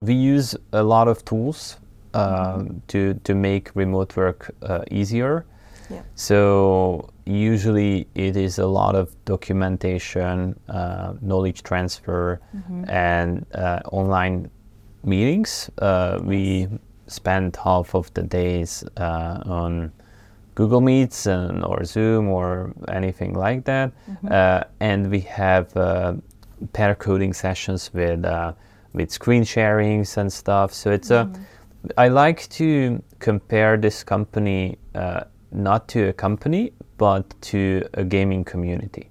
We use a lot of tools um, to to make remote work uh, easier. Yeah. So usually it is a lot of documentation, uh, knowledge transfer, and uh, online meetings. Uh, we spend half of the days uh, on Google Meets and, or Zoom or anything like that, uh, and we have uh, pair coding sessions with uh, with screen sharings and stuff. So it's a I like to compare this company uh, not to a company, but to a gaming community.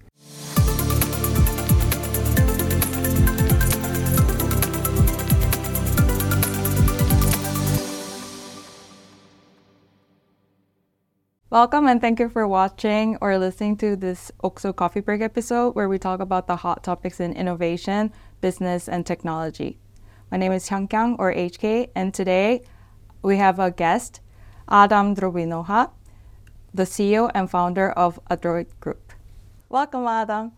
Welcome and thank you for watching or listening to this OXO Coffee Break episode where we talk about the hot topics in innovation, business, and technology. My name is Hyung Kyung or HK, and today we have a guest, Adam Drobinoha, the CEO and founder of Adroit Group. Welcome, Adam.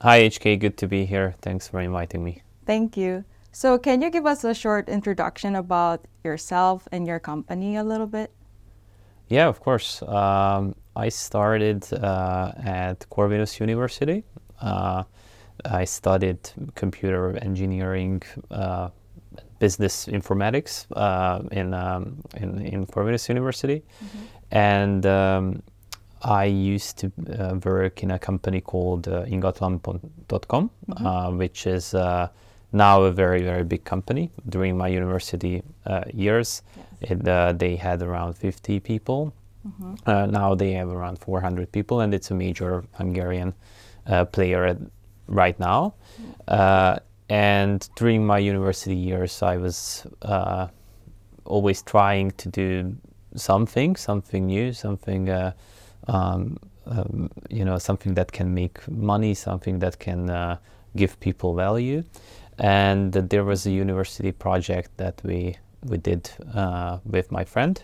Hi HK, good to be here. Thanks for inviting me. Thank you. So, can you give us a short introduction about yourself and your company a little bit? Yeah, of course. Um, I started uh, at Corvinus University. Uh, I studied computer engineering, uh, business informatics uh, in, um, in in Corvinus University, and um, I used to uh, work in a company called uh, Ingatlan.com, uh, which is uh, now a very very big company. During my university uh, years, it, uh, they had around 50 people. Uh, now they have around 400 people, and it's a major Hungarian uh, player at, right now. Uh, and during my university years, I was uh, always trying to do something, something new, something, uh, um, um, you know, something that can make money, something that can uh, give people value. And there was a university project that we we did uh, with my friend,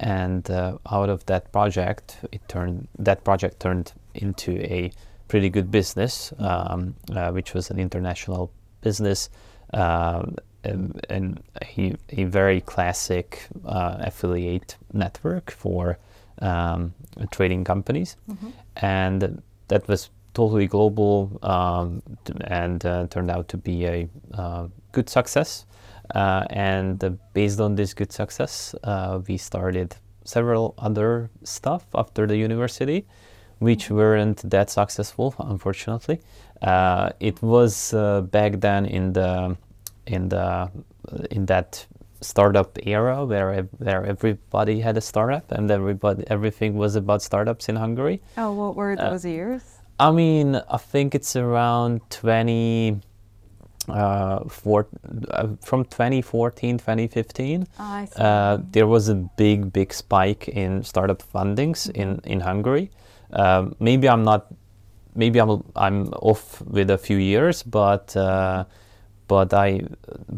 and uh, out of that project, it turned that project turned into a pretty good business, um, uh, which was an international business. Um, and, and a, a very classic uh, affiliate network for um, trading companies, and that was totally global um, and uh, turned out to be a uh, good success. Uh, and uh, based on this good success, uh, we started several other stuff after the university, which weren't that successful, unfortunately. Uh, it was uh, back then in the in the in that startup era where where everybody had a startup and everybody everything was about startups in Hungary. Oh, what were those years? I mean, I think it's around 20, uh, four, uh, from 2014, 2015. Ah, I see. Uh, there was a big, big spike in startup fundings in, in Hungary. Um, maybe I'm not, maybe I'm, I'm off with a few years, but, uh, but I,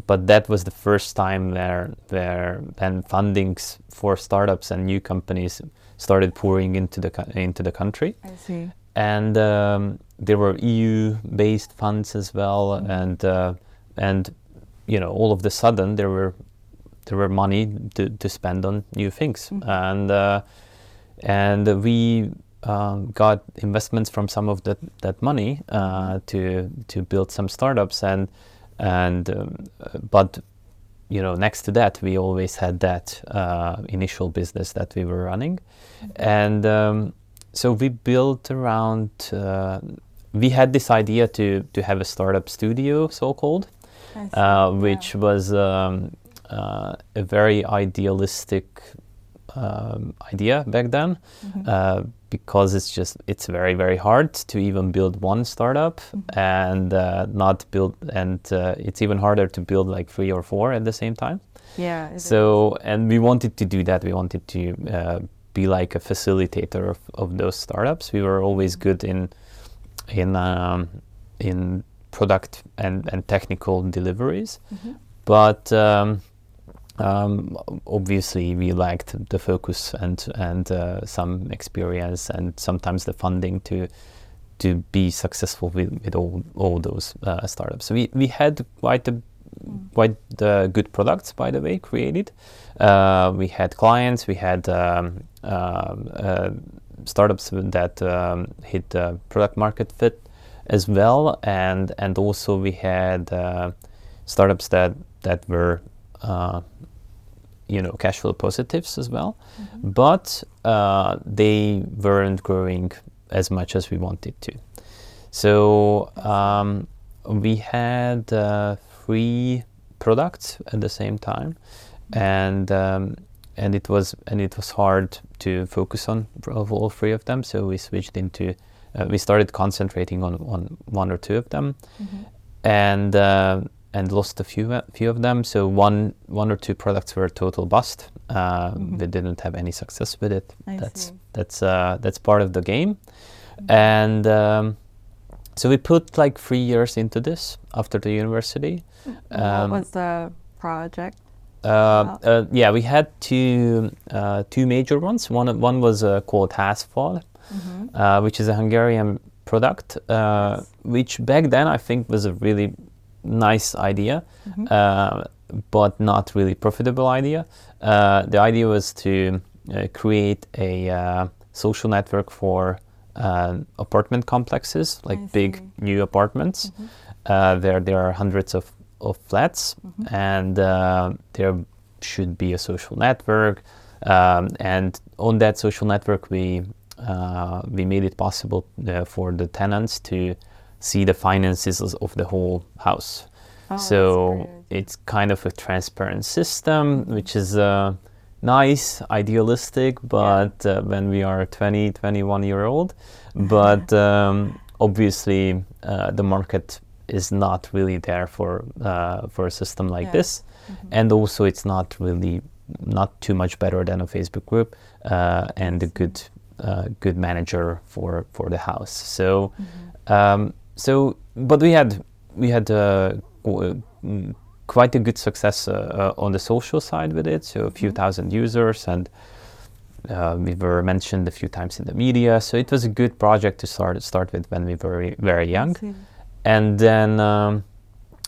but that was the first time where, where when fundings for startups and new companies started pouring into the, into the country. I see. and um, there were EU-based funds as well, and uh, and you know all of the sudden there were there were money to, to spend on new things, and uh, and we um, got investments from some of that that money uh, to to build some startups, and and um, but you know next to that we always had that uh, initial business that we were running, and. Um, so we built around uh, we had this idea to to have a startup studio so called uh, which was um, uh, a very idealistic um, idea back then uh, because it's just it's very very hard to even build one startup and uh, not build and uh, it's even harder to build like three or four at the same time Yeah. it is. so, and we wanted to do that. We wanted to uh, be like a facilitator of, of those startups. We were always good in in um, in product and, and technical deliveries, but um, um, obviously we lacked the focus and and uh, some experience and sometimes the funding to to be successful with, with all, all those uh, startups. We, we had quite a quite uh, good products, by the way, created. Uh, we had clients, we had um, um, uh, startups that um, hit uh, product market fit as well, and and also we had uh, startups that that were uh, you know cash flow positives as well, but uh, they weren't growing as much as we wanted to. So um, we had uh, three products at the same time, and um, and it was and it was hard to focus on all three of them. So we switched into uh, we started concentrating on, on one or two of them, and uh, and lost a few uh, few of them. So one one or two products were a total bust. Uh, We didn't have any success with it. I that's see. that's uh, that's part of the game, and. Um, so we put like three years into this after the university. what Um, was the project? Uh, uh, yeah, we had two uh, two major ones. One one was uh, called Hasfall, uh, which is a Hungarian product, uh, which back then I think was a really nice idea, uh, but not really profitable idea. Uh, the idea was to uh, create a uh, social network for uh, apartment complexes, like big new apartments. Uh, there there are hundreds of, of flats, and uh, there should be a social network. Um, and on that social network, we uh, we made it possible uh, for the tenants to see the finances of the whole house. Oh, so it's kind of a transparent system, which is uh, nice, idealistic, but uh, when we are 20, 21 year old, but um, obviously uh, the market is not really there for uh, for a system like Yeah. this, and also it's not really not too much better than a Facebook group uh, and a good uh, good manager for for the house. So um, so but we had we had uh, mm, quite a good success uh, uh, on the social side with it. So a few thousand users and. Uh, we were mentioned a few times in the media, so it was a good project to start start with when we were very, very young and then um,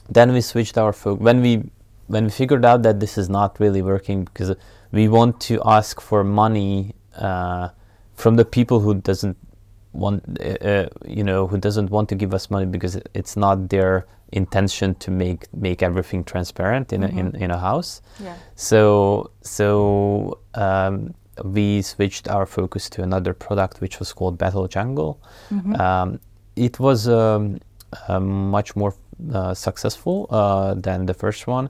then we switched our focus when we when we figured out that this is not really working because we want to ask for money uh, from the people who doesn't want uh, uh, you know who doesn't want to give us money because it's not their intention to make make everything transparent in a, in, in a house Yeah. so so um, we switched our focus to another product which was called Battle Jungle. Mm. Um, it was um, uh, much more uh, successful uh, than the first one,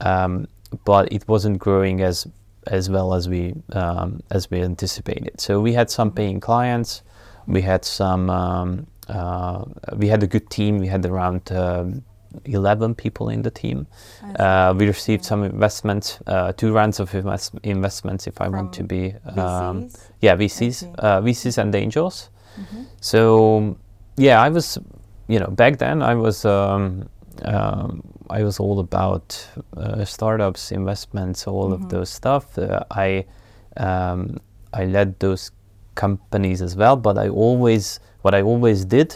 um, but it wasn't growing as as well as we um, as we anticipated. So we had some paying clients, we had some um, uh, we had a good team. We had around um, eleven people in the team. Uh, we received some investments, uh, two rounds of invest- investments, if I want to be. Um, VCs? yeah, VCs, uh, VCs and angels. So yeah, I was, you know, back then I was, um, um, I was all about uh, startups, investments, all of those stuff. Uh, I, um, I led those companies as well, but I always, what I always did,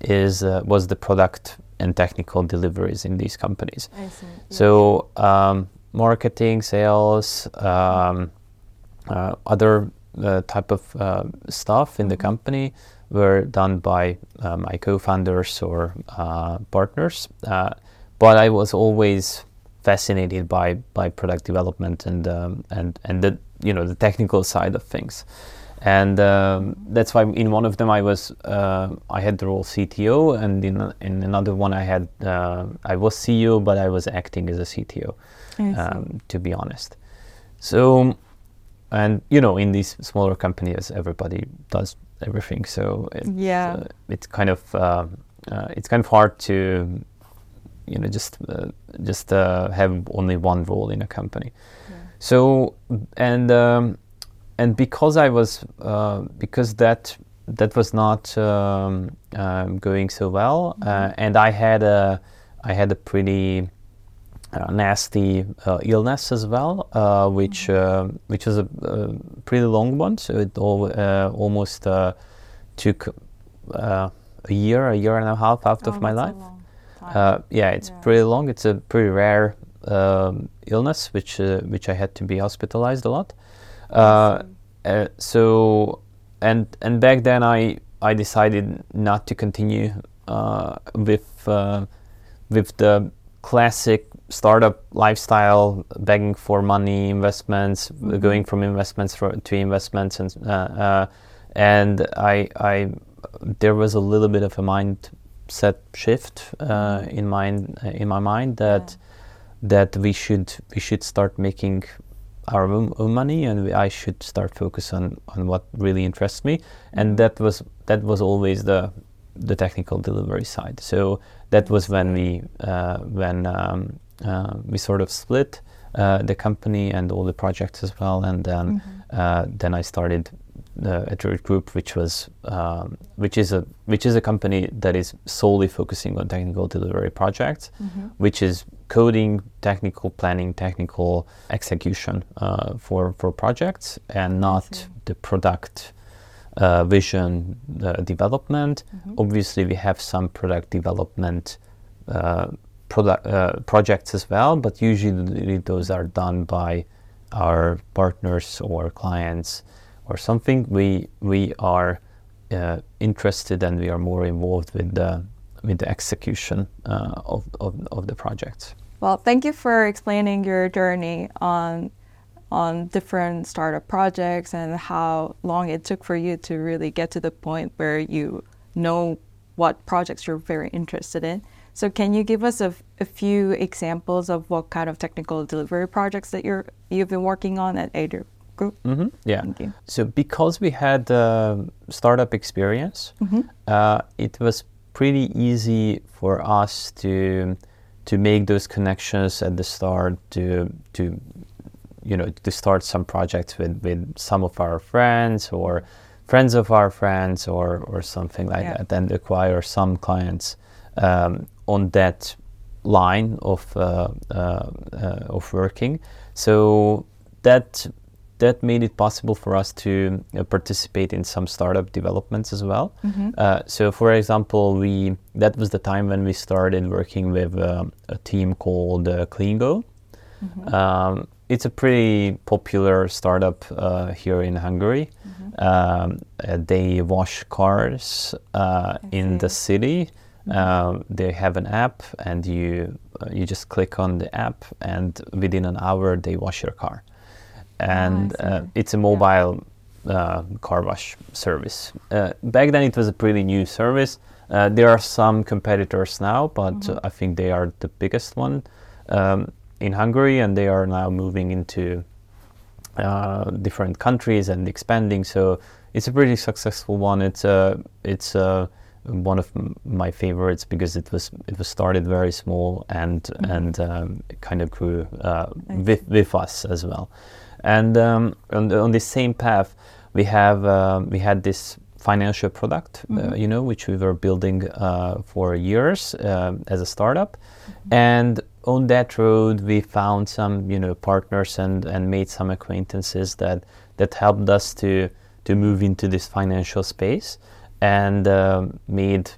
is uh, was the product and technical deliveries in these companies. So um, marketing, sales, um, uh, other uh, type of uh, stuff in the company were done by uh, my co-founders or uh, partners. Uh, but I was always fascinated by by product development and um, and and the you know the technical side of things. And um, that's why in one of them I was uh, I had the role CTO, and in in another one I had uh, I was CEO, but I was acting as a CTO um, to be honest. So, and you know, in these smaller companies, everybody does everything. So it's, Yeah. uh, it's kind of um uh, it's kind of hard to you know just uh, just uh, have only one role in a company. So and um, and because I was uh, because that that was not um, um, going so well, uh, and I had a I had a pretty uh, nasty uh, illness as well, uh, which uh, which was a, a pretty long one. So it all, uh, almost uh, took uh, a year, a year and a half out Oh, of my life. Uh, yeah, it's Yeah. pretty long. It's a pretty rare um, illness, which uh, which I had to be hospitalized a lot. Uh, uh, so and and back then I I decided not to continue uh, with uh, with the classic startup lifestyle, begging for money, investments, Mhm. going from investments for, to investments, and uh, uh, and I I there was a little bit of a mindset shift uh, in mind in my mind that that we should we should start making our own, own money and we, I should start focus on on what really interests me and Mhm. that was that was always the the technical delivery side so that was when we uh, when um, uh, we sort of split uh, the company and all the projects as well and then Mhm. uh, then I started uh, Adroit Group, which was um, which is a which is a company that is solely focusing on technical delivery projects, Mhm. which is coding, technical planning, technical execution uh, for for projects, and not the product uh, vision uh, development. Mhm. Obviously, we have some product development. Uh, product uh, projects as well, but usually those are done by our partners or clients or something. We we are uh, interested and we are more involved with the with the execution uh, of, of of the projects. Well, thank you for explaining your journey on on different startup projects and how long it took for you to really get to the point where you know what projects you're very interested in. So, can you give us a, a few examples of what kind of technical delivery projects that you're you've been working on at Adroit Group? hmm Yeah. Thank you. So because we had uh, startup experience, Mhm. uh, it was pretty easy for us to to make those connections at the start to to you know to start some projects with with some of our friends or friends of our friends or or something like Yeah. that and acquire some clients um, on that line of uh, uh, uh, of working so that that made it possible for us to uh, participate in some startup developments as well. Mhm. Uh, so, for example, we that was the time when we started working with um, a team called uh, CleanGo. Mhm. Um, it's a pretty popular startup uh, here in Hungary. Mhm. Um, uh, they wash cars uh, in the city. Mhm. Um, they have an app, and you uh, you just click on the app, and within an hour they wash your car. And uh, it's a mobile uh, car wash service. Uh, back then, it was a pretty new service. Uh, there are some competitors now, but Mhm. uh, I think they are the biggest one um, in Hungary, and they are now moving into uh, different countries and expanding. So it's a pretty successful one. It's a it's a one of m- my favorites because it was it was started very small and Mhm. and um, kind of grew uh, with with us as well. And um, on, the, on this same path, we have um, we had this financial product, uh, Mhm. you know, which we were building uh, for years um, as a startup, and on that road we found some you know partners and and made some acquaintances that that helped us to to move into this financial space and um, made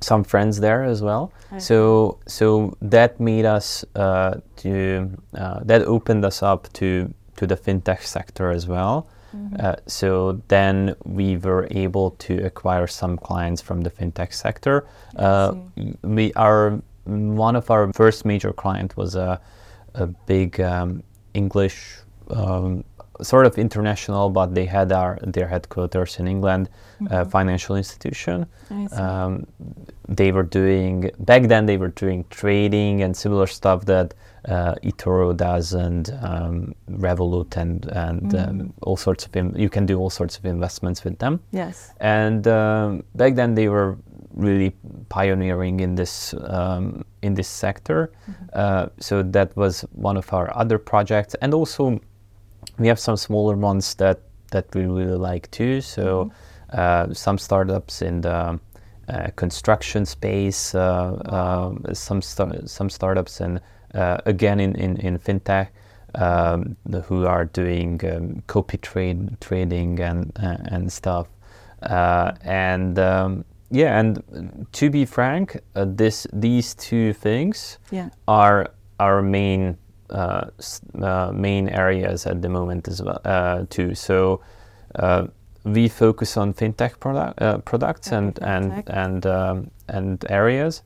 some friends there as well I so so that made us uh, to uh, that opened us up to to the fintech sector as well Mhm. uh, so then we were able to acquire some clients from the fintech sector. Uh, we our one of our first major client was a a big um, English um, sort of international, but they had our their headquarters in England, uh, Mhm. financial institution. Um, they were doing back then. They were doing trading and similar stuff that uh, eToro does, and um, Revolut, and and Mhm. um, all sorts of. Im- you can do all sorts of investments with them. yes. And um, back then, they were really pioneering in this um, in this sector. Uh, so that was one of our other projects, and also we have some smaller ones that that we really like too. So uh, some startups in the uh, construction space, uh, um, some some startups and uh, again in in, in fintech. Um, the- who are doing um, copy trade trading and uh, and stuff, uh, and um, yeah, and uh, to be frank, uh, this these two things Yeah. are our main uh, uh, main areas at the moment as well uh, too. So uh, we focus on fintech product, uh, products and and fintech. and um, and areas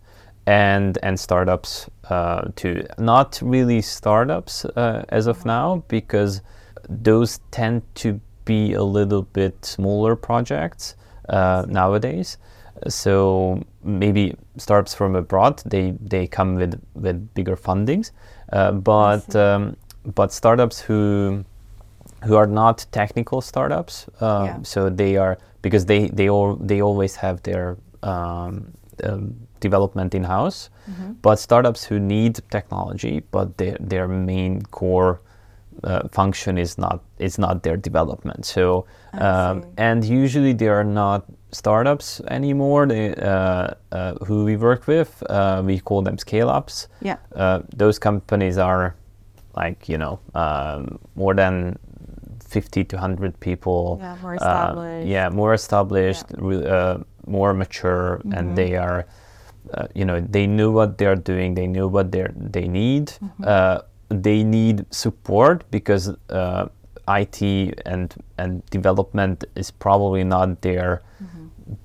and and startups uh, too. Not really startups uh, as of now because those tend to be a little bit smaller projects uh, nowadays. So maybe startups from abroad they they come with with bigger fundings, uh, but um, but startups who who are not technical startups. Uh, Yeah. So they are because they they all they always have their um, um, development in house. Mm-hmm. But startups who need technology, but their their main core uh, function is not is not their development. So um, and usually they are not startups anymore. They, uh, uh, who we work with, uh, we call them scale ups Yeah. uh, those companies are like you know um, more than 50 to 100 people Yeah, more uh, established. yeah more established uh, more mature Mm-hmm. and they are uh, you know they know what they're doing they know what they they need Mm-hmm. They need support because uh, IT and and development is probably not their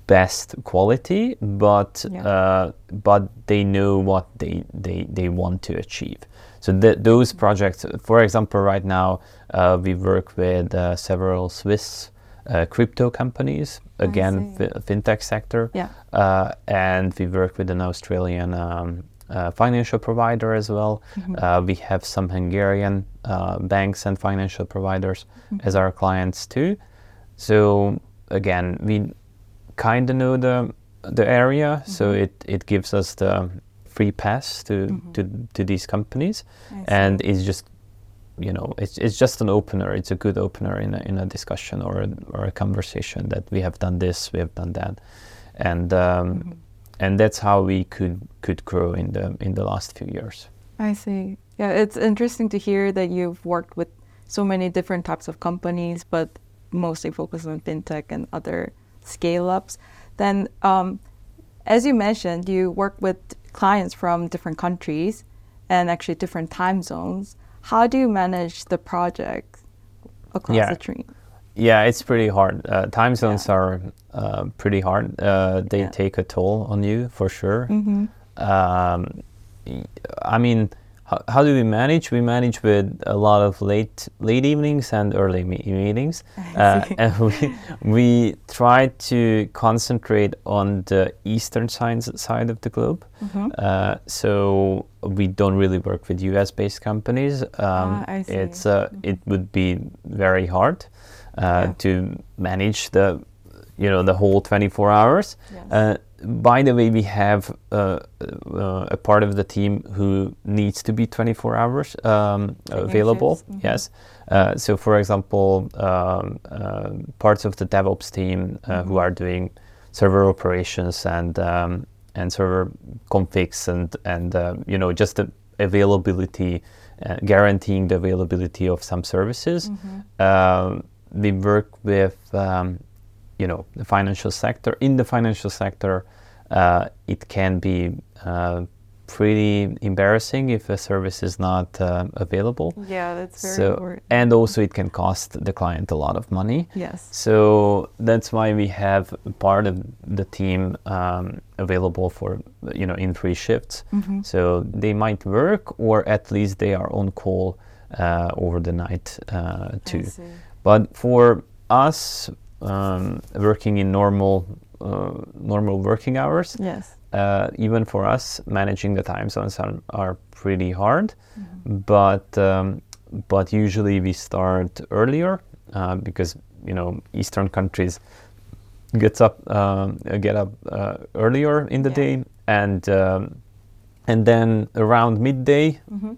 best quality, but Yeah. uh, but they know what they, they, they want to achieve. So th- those projects, for example, right now uh, we work with uh, several Swiss uh, crypto companies, again fi- fintech sector, Yeah. uh, and we work with an Australian um, financial provider as well. Uh, we have some Hungarian uh, banks and financial providers as our clients too. So again, we kind of know the the area, so it, it gives us the free pass to to, to these companies, and it's just you know it's it's just an opener. It's a good opener in a, in a discussion or a, or a conversation that we have done this, we have done that, and um, and that's how we could could grow in the in the last few years. I see. Yeah, it's interesting to hear that you've worked with so many different types of companies, but mostly focused on fintech and other scale ups. Then, um, as you mentioned, you work with clients from different countries and actually different time zones. How do you manage the project across Yeah. the tree? Yeah, it's pretty hard. Uh, time zones are uh, pretty hard. Uh, they Yeah. take a toll on you for sure. Mm-hmm. Um, I mean, how, how do we manage? We manage with a lot of late late evenings and early me- meetings, uh, and we we try to concentrate on the eastern science side of the globe. Mm-hmm. Uh, so we don't really work with U.S. based companies. Um, Ah. It's uh, it would be very hard Yeah. to manage the you know the whole 24 hours. Yes. Uh, by the way, we have uh, uh, a part of the team who needs to be 24 hours um, available. mhm. Yes. Uh, so, for example, um, uh, parts of the DevOps team uh, Mm-hmm. who are doing server operations and um, and server configs and and uh, you know just the availability, uh, guaranteeing the availability of some services. Mm-hmm. Um, we work with um, you know the financial sector. In the financial sector, uh, it can be uh, pretty embarrassing if a service is not uh, available. Yeah, that's very So important. and also it can cost the client a lot of money. yes. So that's why we have part of the team um, available for you know in three shifts. Mm-hmm. So they might work, or at least they are on call uh, over the night uh, I too. But for us, um, working in normal uh, normal working hours, Yes. uh, even for us, managing the time zones are, are pretty hard. Mm-hmm. But um, but usually we start earlier uh, because you know Eastern countries gets up um, get up uh, earlier in the Yeah. day and um, and then around midday Mm-hmm.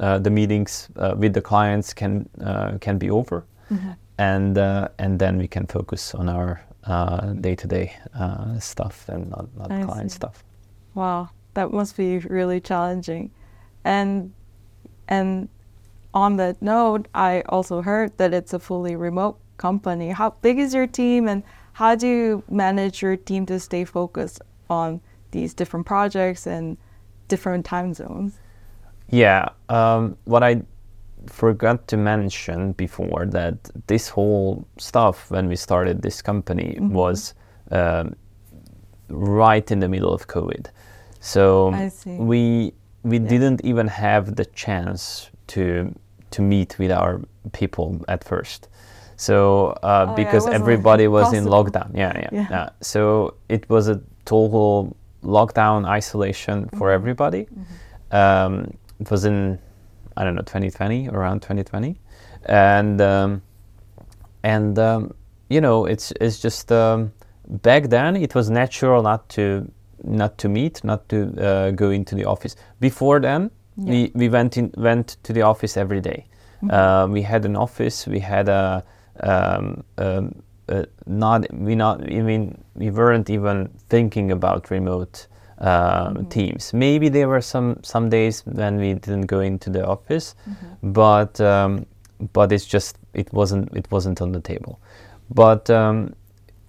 uh, the meetings uh, with the clients can uh, can be over Mm-hmm. and uh, and then we can focus on our uh, day-to-day uh, stuff and not, not I client see. stuff Wow, that must be really challenging. And and on that note, I also heard that it's a fully remote company. How big is your team and how do you manage your team to stay focused on these different projects and different time zones? Yeah, um, what I forgot to mention before that this whole stuff when we started this company Mm-hmm. was um, right in the middle of COVID. So we we didn't even have the chance to to meet with our people at first. So uh, Oh, because wasn't everybody was in lockdown, yeah, yeah, Yeah. yeah. So it was a total lockdown isolation for Mm-hmm. everybody. Um, it was in I don't know 2020, around 2020, and um, and um, you know it's it's just um, back then it was natural not to not to meet, not to uh, go into the office. Before then, we, we went in went to the office every day. Uh, we had an office. We had a um, um, uh, not we not I mean we weren't even thinking about remote uh, teams. Maybe there were some some days when we didn't go into the office, but um, but it's just it wasn't it wasn't on the table. But um,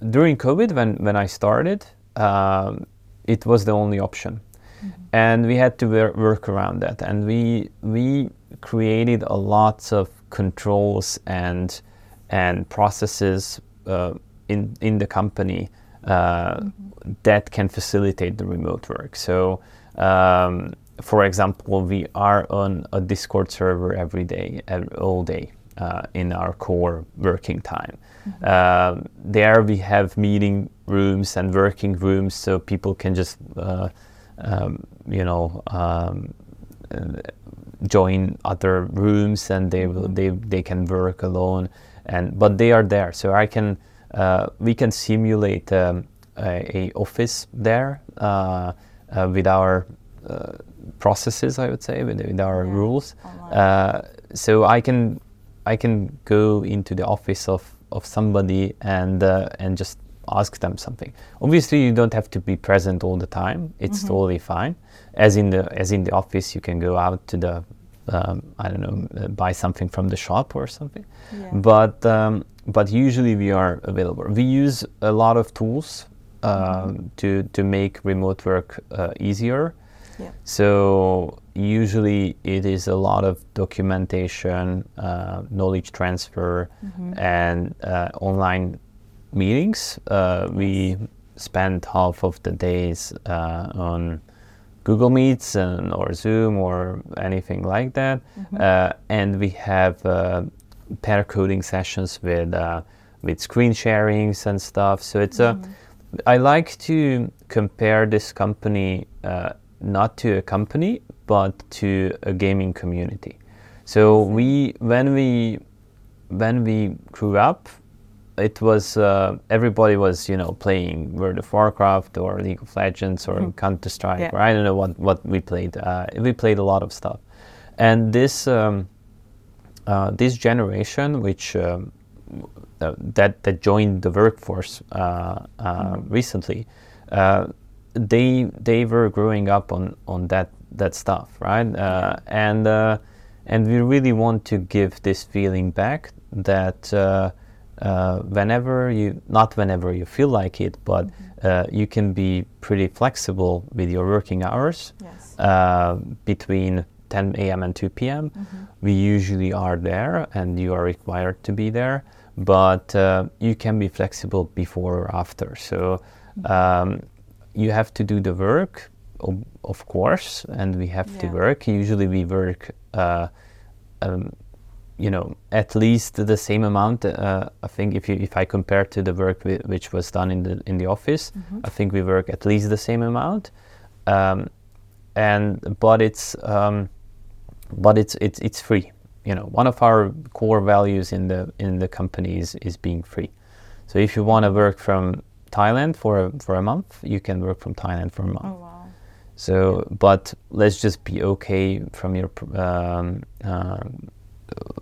during COVID, when when I started, um, it was the only option, and we had to wor- work around that. And we we created a lots of controls and and processes uh, in in the company uh, that can facilitate the remote work. So. Um, for example, we are on a Discord server every day, all day uh, in our core working time. Um, there we have meeting rooms and working rooms, so people can just, uh, um, you know, um, uh, join other rooms and they will they, they can work alone and but they are there so i can uh, we can simulate um, a, a office there uh, uh, with our uh, processes i would say with, with our Yeah, rules. uh, so i can i can go into the office of of somebody and uh, and just ask them something. Obviously you don't have to be present all the time. It's totally fine. As in the as in the office you can go out to the um, i don't know uh, buy something from the shop or something. Yeah. but um, but usually we are available. We use a lot of tools um, to to make remote work uh, easier. Yeah. so usually it is a lot of documentation, uh, knowledge transfer, and uh, online meetings. Uh, we spend half of the days uh, on Google Meets and or Zoom or anything like that, uh, and we have uh, pair coding sessions with uh, with screen sharings and stuff. So it's a I like to compare this company uh, not to a company, but to a gaming community. So we, when we, when we grew up, it was uh, everybody was you know playing World of Warcraft or League of Legends or Counter Strike Yeah. or I don't know what what we played. Uh, we played a lot of stuff, and this um, uh, this generation, which um, uh, that that joined the workforce uh, uh, recently, uh, they they were growing up on on that that stuff, right? Uh, and uh, and we really want to give this feeling back that uh, uh, whenever you not whenever you feel like it, but uh, you can be pretty flexible with your working hours Yes. uh, between 10 a.m. and 2 p.m. We usually are there, and you are required to be there. But uh, you can be flexible before or after. So um, you have to do the work, of, of course, and we have to work. Usually, we work. Uh, um, you know, at least the same amount. Uh, I think if you if I compare to the work wi- which was done in the in the office, I think we work at least the same amount. Um, and but it's um, but it's it's it's free. You know, one of our core values in the in the company is, is being free. So if you want to work from Thailand for a, for a month, you can work from Thailand for a month. Oh wow. So, but let's just be okay from your um, um,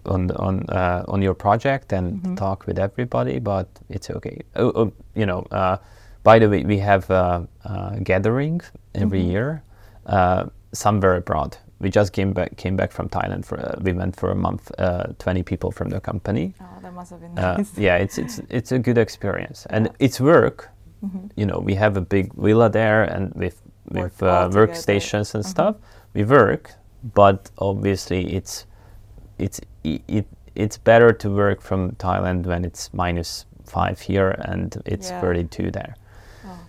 on on uh, on your project and talk with everybody. But it's okay. Oh, oh, you know. Uh, by the way, we have uh, uh, gatherings every year. Uh, somewhere abroad. We just came back came back from Thailand for uh, we went for a month. Uh, Twenty people from the company. Oh, that must have been uh, nice. yeah, it's it's it's a good experience, and it's work. Mhm. You know, we have a big villa there, and with with uh, workstations and Mhm. stuff. We work, but obviously it's it's it it's better to work from Thailand when it's minus five here and it's Yeah. 32 there.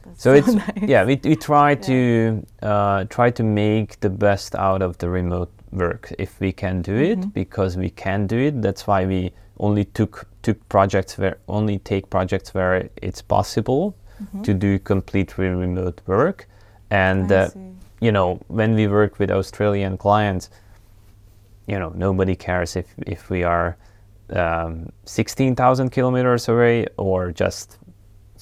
That's So it's nice. yeah, we, we try to uh, try to make the best out of the remote work if we can do it because we can do it. That's why we only took took projects where only take projects where it's possible Mhm. to do completely remote work. And uh, you know when we work with Australian clients, you know nobody cares if if we are um, sixteen thousand kilometers away or just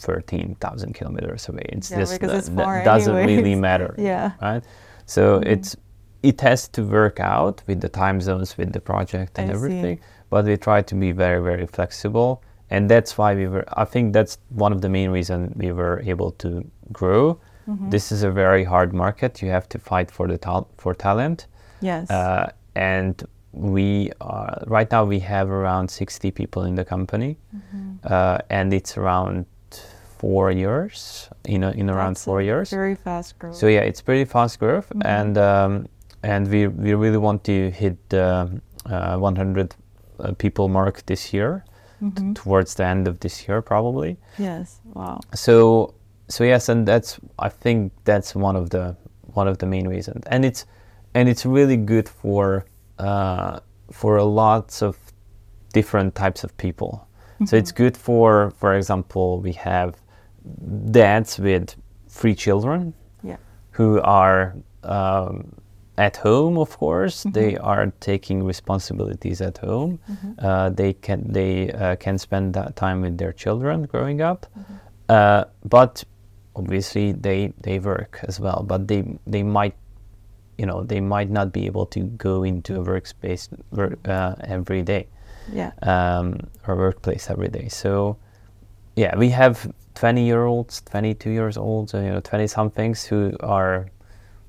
thirteen thousand kilometers away. It's Yeah, just because it's far doesn't really matter, Yeah. right? So Mhm. it's it has to work out with the time zones, with the project and I see. everything. But we try to be very very flexible, and that's why we were. I think that's one of the main reasons we were able to grow. Mhm. This is a very hard market. You have to fight for the tal- for talent. Yes. Uh, and we are, right now we have around 60 people in the company, Mhm. uh, and it's around four years, in, a, in around That's four years. Very fast growth. So yeah, it's pretty fast growth, Mhm. and um, and we we really want to hit the uh, 100 uh, people mark this year, Mhm. towards the end of this year probably. Yes. Wow. So so yes, and that's I think that's one of the one of the main reasons, and it's and it's really good for uh, for a lots of different types of people. So it's good for for example we have dads with three children Yeah. who are um, at home of course. They are taking responsibilities at home. Uh, they can they uh, can spend that time with their children growing up. Uh, but obviously they they work as well. But they they might you know they might not be able to go into a workspace work, uh, every day Yeah. um, or workplace every day. So, yeah, we have 20 year olds, 22 years old, uh, you know, 20 somethings who are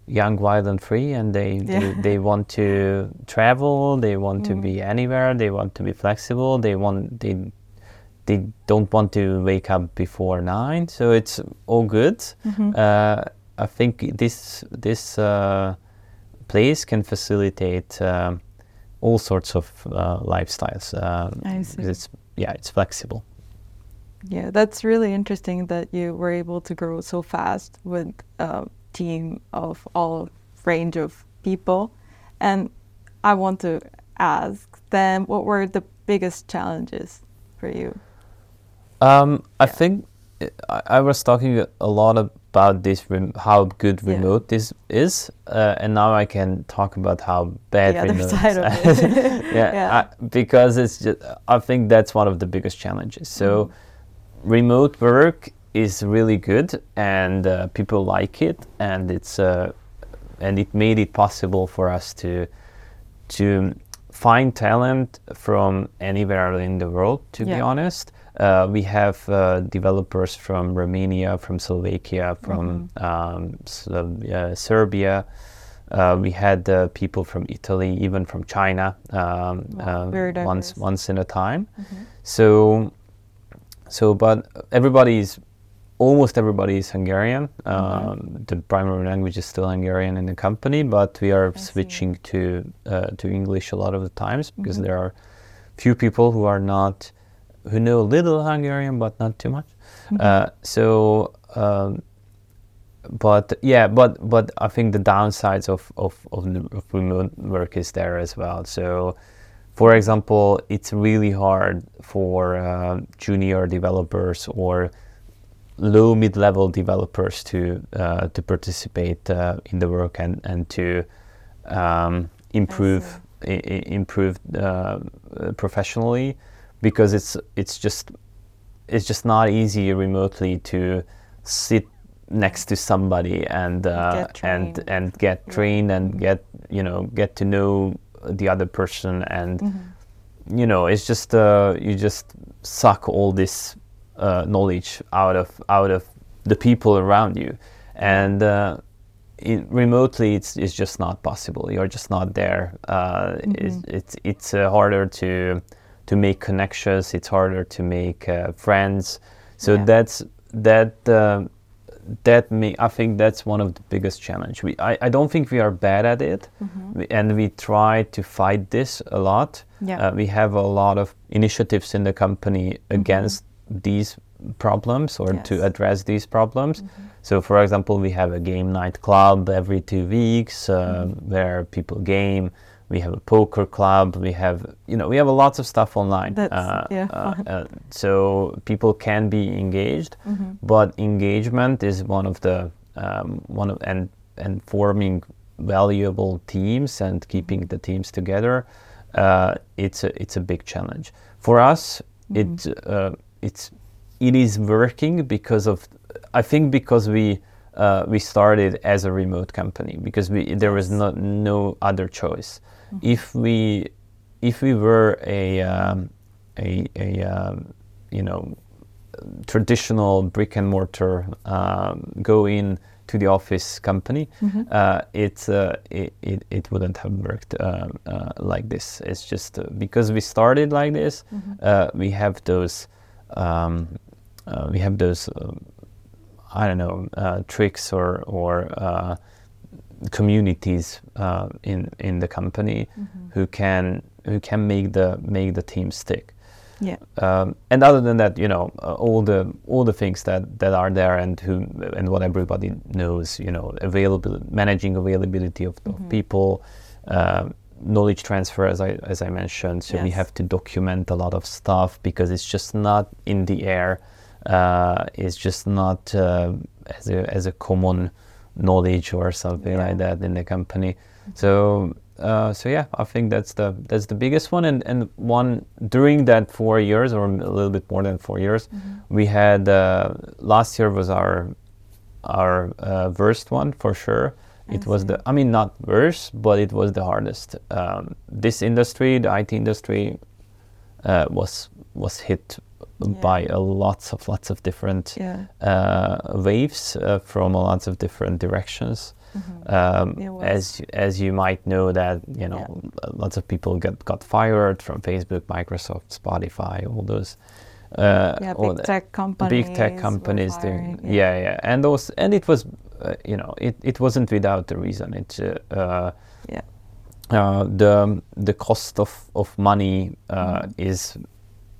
young, wild, and free, and they they, Yeah. they want to travel, they want to Mm. be anywhere, they want to be flexible, they want they they don't want to wake up before nine, so it's all good. Mhm. Uh, I think this this uh, place can facilitate um, all sorts of uh, lifestyles. Um, I see. 'cause It's yeah, it's flexible. Yeah, that's really interesting that you were able to grow so fast with a team of all range of people. And I want to ask then what were the biggest challenges for you? Um, I think I, I was talking a lot about this, how good Yeah. remote this is, uh, and now I can talk about how bad The remote is. yeah, Yeah. I, because it's just, I think that's one of the biggest challenges. So, remote work is really good, and uh, people like it, and it's uh, and it made it possible for us to to find talent from anywhere in the world. To be honest, uh, we have uh, developers from Romania, from Slovakia, from um, Slo- uh, Serbia. Uh, we had uh, people from Italy, even from China, um, Wow, once once in a time. So, so but everybody is almost everybody is Hungarian. Um, the primary language is still Hungarian in the company, but we are see. switching to uh, to English a lot of the times because there are few people who are not who know a little Hungarian but not too much. Uh, so. Um, but yeah, but but I think the downsides of of, of, the, of remote work is there as well. So, for example, it's really hard for uh, junior developers or low mid level developers to uh, to participate uh, in the work and and to um, improve improve uh, professionally because it's it's just it's just not easy remotely to sit next to somebody and uh, Get and trained. and get trained and get you know get to know the other person and you know it's just uh, you just suck all this uh, knowledge out of out of the people around you and uh, in, remotely it's, it's just not possible you're just not there uh, it's it's, it's uh, harder to to make connections. It's harder to make uh, friends. So Yeah. that's that. That may I think that's one of the biggest challenge. We I, I don't think we are bad at it, we, and we try to fight this a lot. Yeah. Uh, we have a lot of initiatives in the company against these problems or to address these problems. So, for example, we have a game night club every two weeks uh, where people game. We have a poker club. We have, you know, we have a lots of stuff online. That's- yeah, uh, uh, so people can be engaged, but engagement is one of the um, one of and and forming valuable teams and keeping the teams together. Uh, it's a it's a big challenge for us. It uh, it's it is working because of I think because we uh, we started as a remote company because we there was no no other choice. If we if we were a um, a, a um, you know traditional brick and mortar um, go in to the office company, uh, it, uh, it, it it wouldn't have worked uh, uh, like this. It's just uh, because we started like this, uh, we have those um, uh, we have those um, I don't know uh, tricks or or uh, communities uh, in in the company who can who can make the make the team stick. Yeah. Um, and other than that, you know, uh, all the all the things that, that are there and who and what everybody knows, you know, available managing availability of, of people, uh, knowledge transfer, as I as I mentioned. So we have to document a lot of stuff because it's just not in the air. Uh, it's just not uh, as a as a common knowledge or something Yeah. like that in the company. So uh, so yeah, I think that's the that's the biggest one. And and one during that four years or a little bit more than four years, we had uh, last year was our our uh, worst one for sure. It was the I mean not worst, but it was the hardest. Um, this industry, the IT industry, uh, was was hit by a lots of lots of different Yeah. uh, waves uh, from lots of different directions. Um, It was. as as you might know that you know lots of people got got fired from Facebook, Microsoft, Spotify, all those. Uh, Yeah, big tech companies. big tech companies doing firing, yeah. yeah and those and it was uh, you know it, it wasn't without the reason it uh, uh, Yeah. uh, the the cost of of money uh, Mm-hmm. is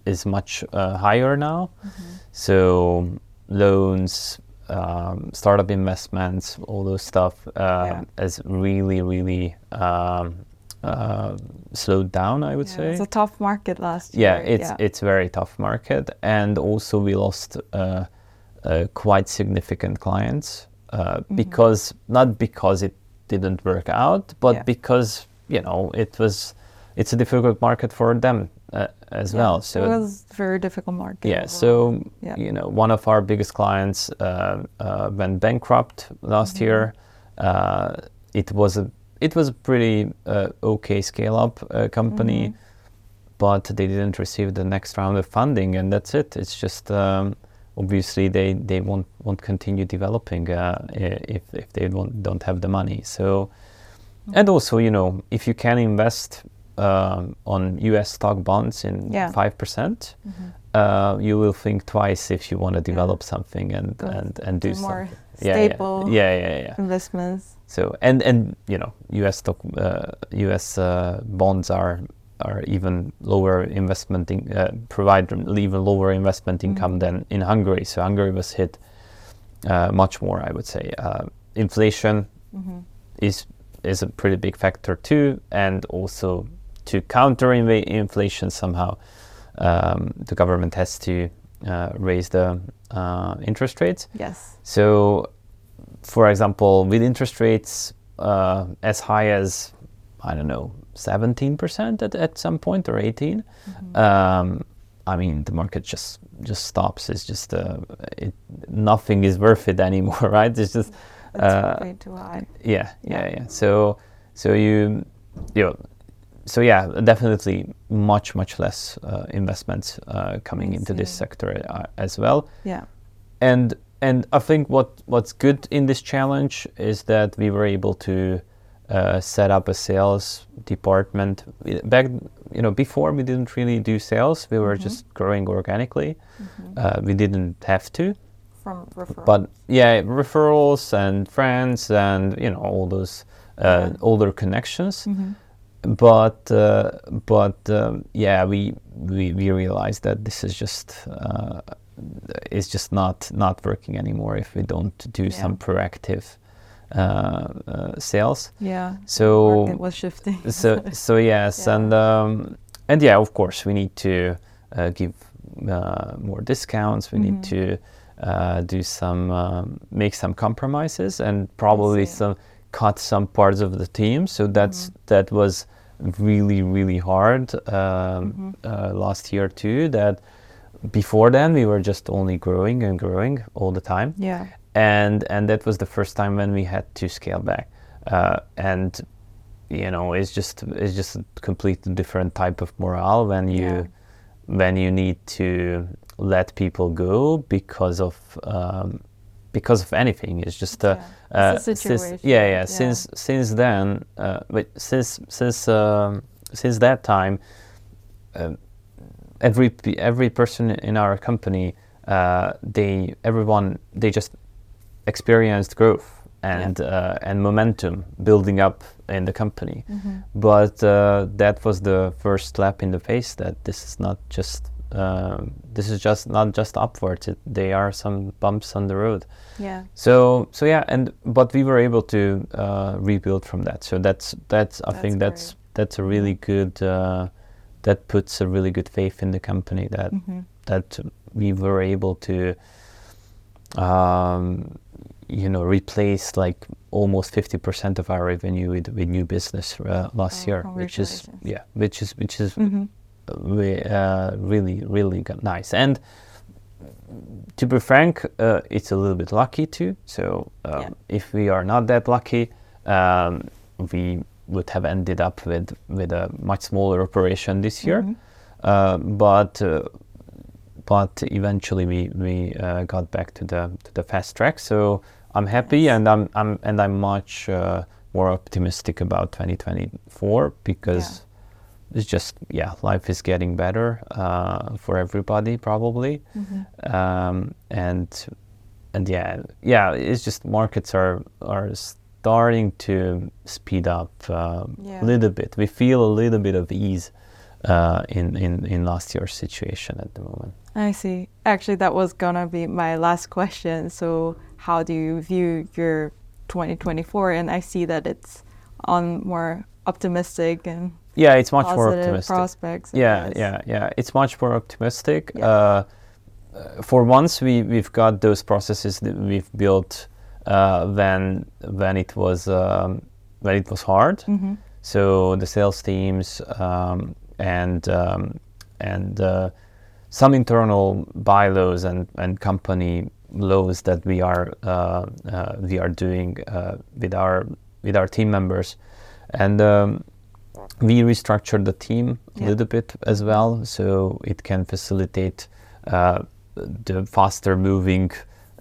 is much uh, higher now Mm-hmm. so loans um, startup investments all those stuff uh, Yeah. has really really um, uh, slowed down I would Yeah, say It's a tough market last year. yeah year. it's it's very tough market and also we lost uh, uh, quite significant clients uh, Mm-hmm. because not because it didn't work out but Yeah. because you know it was it's a difficult market for them uh, as Yeah, well so it was a very difficult market. yeah so Yeah. you know one of our biggest clients uh, uh, went bankrupt last Mm-hmm. year uh, it was a it was a pretty uh, okay scale up uh, company Mm-hmm. but they didn't receive the next round of funding and that's it it's just um, obviously they, they won't won't continue developing uh, if, if they won't, don't have the money so and also you know if you can invest um, on US stock bonds in Yeah. five percent uh, you will think twice if you want to develop something and, and, and do, do more something Yeah, yeah. stable yeah yeah yeah investments. so and and you know U.S. stock, uh, U.S. Uh, bonds are are even lower investment in, uh, provide even lower investment income than in Hungary. So Hungary was hit uh, much more, I would say. Uh, inflation is is a pretty big factor too, and also to counter inva- inflation somehow, um, the government has to uh, raise the uh, interest rates. Yes. So, for example, with interest rates uh, as high as I don't know, seventeen percent at, at some point or 18 um, I mean, the market just just stops. It's just uh, it, nothing is worth it anymore, right? It's just That's uh, way too high. yeah, yeah, yeah. So, so you, you know, so yeah, definitely much much less uh, investments uh, coming into this sector uh, as well Yeah. and and I think what what's good in this challenge is that we were able to uh, set up a sales department. Back, you know, before we didn't really do sales. We were just growing organically. Uh, we didn't have to. From referral. But yeah, referrals and friends and you know all those uh, Yeah. older connections. Mhm. But uh, but um, yeah, we, we we realized that this is just uh, is just not not working anymore if we don't do some proactive uh, uh, sales. yeah. So Market was shifting. so so yes Yeah. and um, and yeah of course we need to uh, give uh, more discounts we need Mhm. to uh, do some um, make some compromises and probably some cut some parts of the team so that's Mm-hmm. that was really really hard um, Mhm. uh, last year too that before then we were just only growing and growing all the time yeah. and and that was the first time when we had to scale back uh, and you know it's just it's just a completely different type of morale when you Yeah. when you need to let people go because of um, because of anything it's just uh, Yeah. It's uh, since, situation, yeah, yeah yeah. since since then uh, but since since um, since that time um, every every person in our company uh, they everyone they just experienced growth and uh, and momentum building up in the company Mm-hmm. but uh, that was the first slap in the face that this is not just um, this is just not just upwards it, they are some bumps on the road Yeah. so so yeah and but we were able to uh, rebuild from that so that's that's i think That's that's that's a really good uh, that puts a really good faith in the company that Mm-hmm. that we were able to um, you know replace like almost 50% of our revenue with, with new business uh, last Oh, year which is yeah which is which is Mm-hmm. We, uh, really really nice and to be frank uh, it's a little bit lucky too so um, Yeah. if we are not that lucky um, we would have ended up with with a much smaller operation this year Mhm. uh, but uh, but eventually we we uh, got back to the to the fast track so I'm happy Nice. and I'm I'm and I'm much uh, more optimistic about 2024 because it's just yeah life is getting better uh, for everybody probably Mhm. um, and and yeah yeah it's just markets are are starting to speed up um, Yeah. a little bit we feel a little bit of ease uh, in, in in last year's situation at the moment I see. Actually, that was gonna be my last question. So, how do you view your 2024? And I see that it's on more optimistic and yeah it's much more optimistic prospects. Yeah yeah yeah it's much more optimistic Yeah. uh, uh, for once we we've got those processes that we've built uh, when when it was um, when it was hard Mhm. so the sales teams um, and um, and uh, some internal bylaws and, and company laws that we are uh, uh, we are doing uh, with our with our team members and um, we restructured the team a Yeah. little bit as well so it can facilitate uh, the faster moving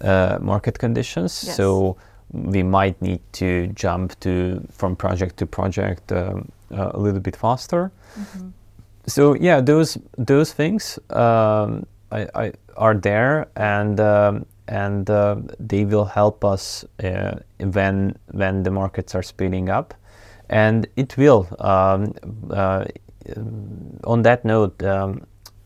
uh, market conditions Yes. so we might need to jump to from project to project um, uh, a little bit faster Mhm. so yeah those those things um, I, I are there and um, and uh, they will help us uh, when when the markets are speeding up and it will um, uh, on that note um,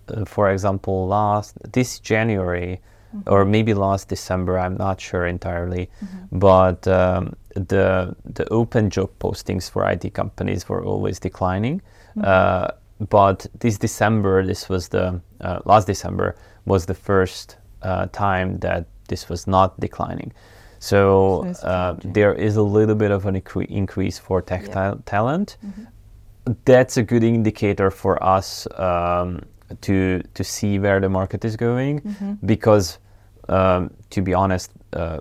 uh, for example last this January or maybe last December I'm not sure entirely but um, the the open job postings for IT companies were always declining. Uh, but this December, this was the uh, last December was the first uh, time that this was not declining. So So uh, there is a little bit of an incre- increase for tech Yeah. ta- talent. That's a good indicator for us um, to to see where the market is going, Mhm. because um, to be honest. Uh,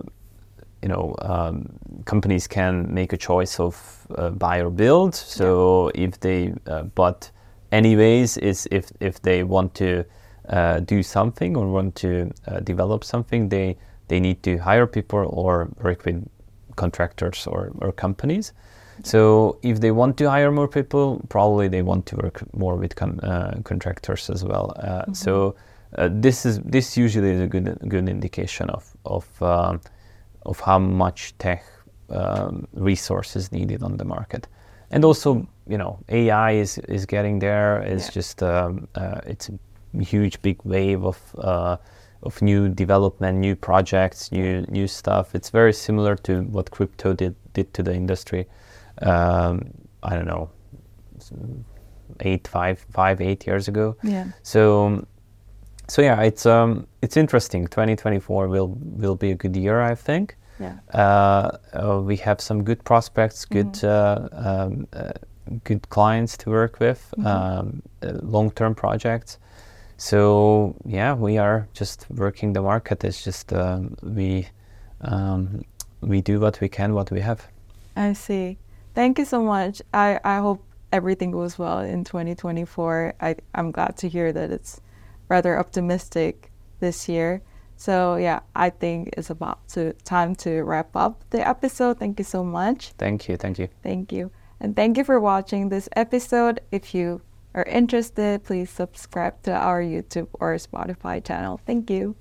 you know, um, companies can make a choice of uh, buy or build. So if they, uh, but anyways, is if if they want to uh, do something or want to uh, develop something, they they need to hire people or work with contractors or, or companies. So if they want to hire more people, probably they want to work more with con- uh, contractors as well. Uh, Mm-hmm. So uh, this is this usually is a good good indication of of um, of how much tech um, resources needed on the market, and also you know AI is is getting there. It's Yeah. just um, uh, it's a huge big wave of. Of new development, new projects, new new stuff. It's very similar to what crypto did did to the industry. Um, I don't know, eight, five, five, eight years ago. Yeah. So, so yeah, it's um, it's interesting. 2024 will will be a good year, I think. Yeah. Uh, uh, we have some good prospects, good uh, um, uh, good clients to work with, um, uh, long-term projects. So yeah, we are just working the market. It's just um, we um, we do what we can, what we have. I see. Thank you so much. I, I hope everything goes well in 2024. I, I'm glad to hear that it's rather optimistic this year. So yeah, I think it's about to time to wrap up the episode. Thank you so much. Thank you, thank you. Thank you. And thank you for watching this episode. If you are interested, please subscribe to our YouTube or Spotify channel. Thank you.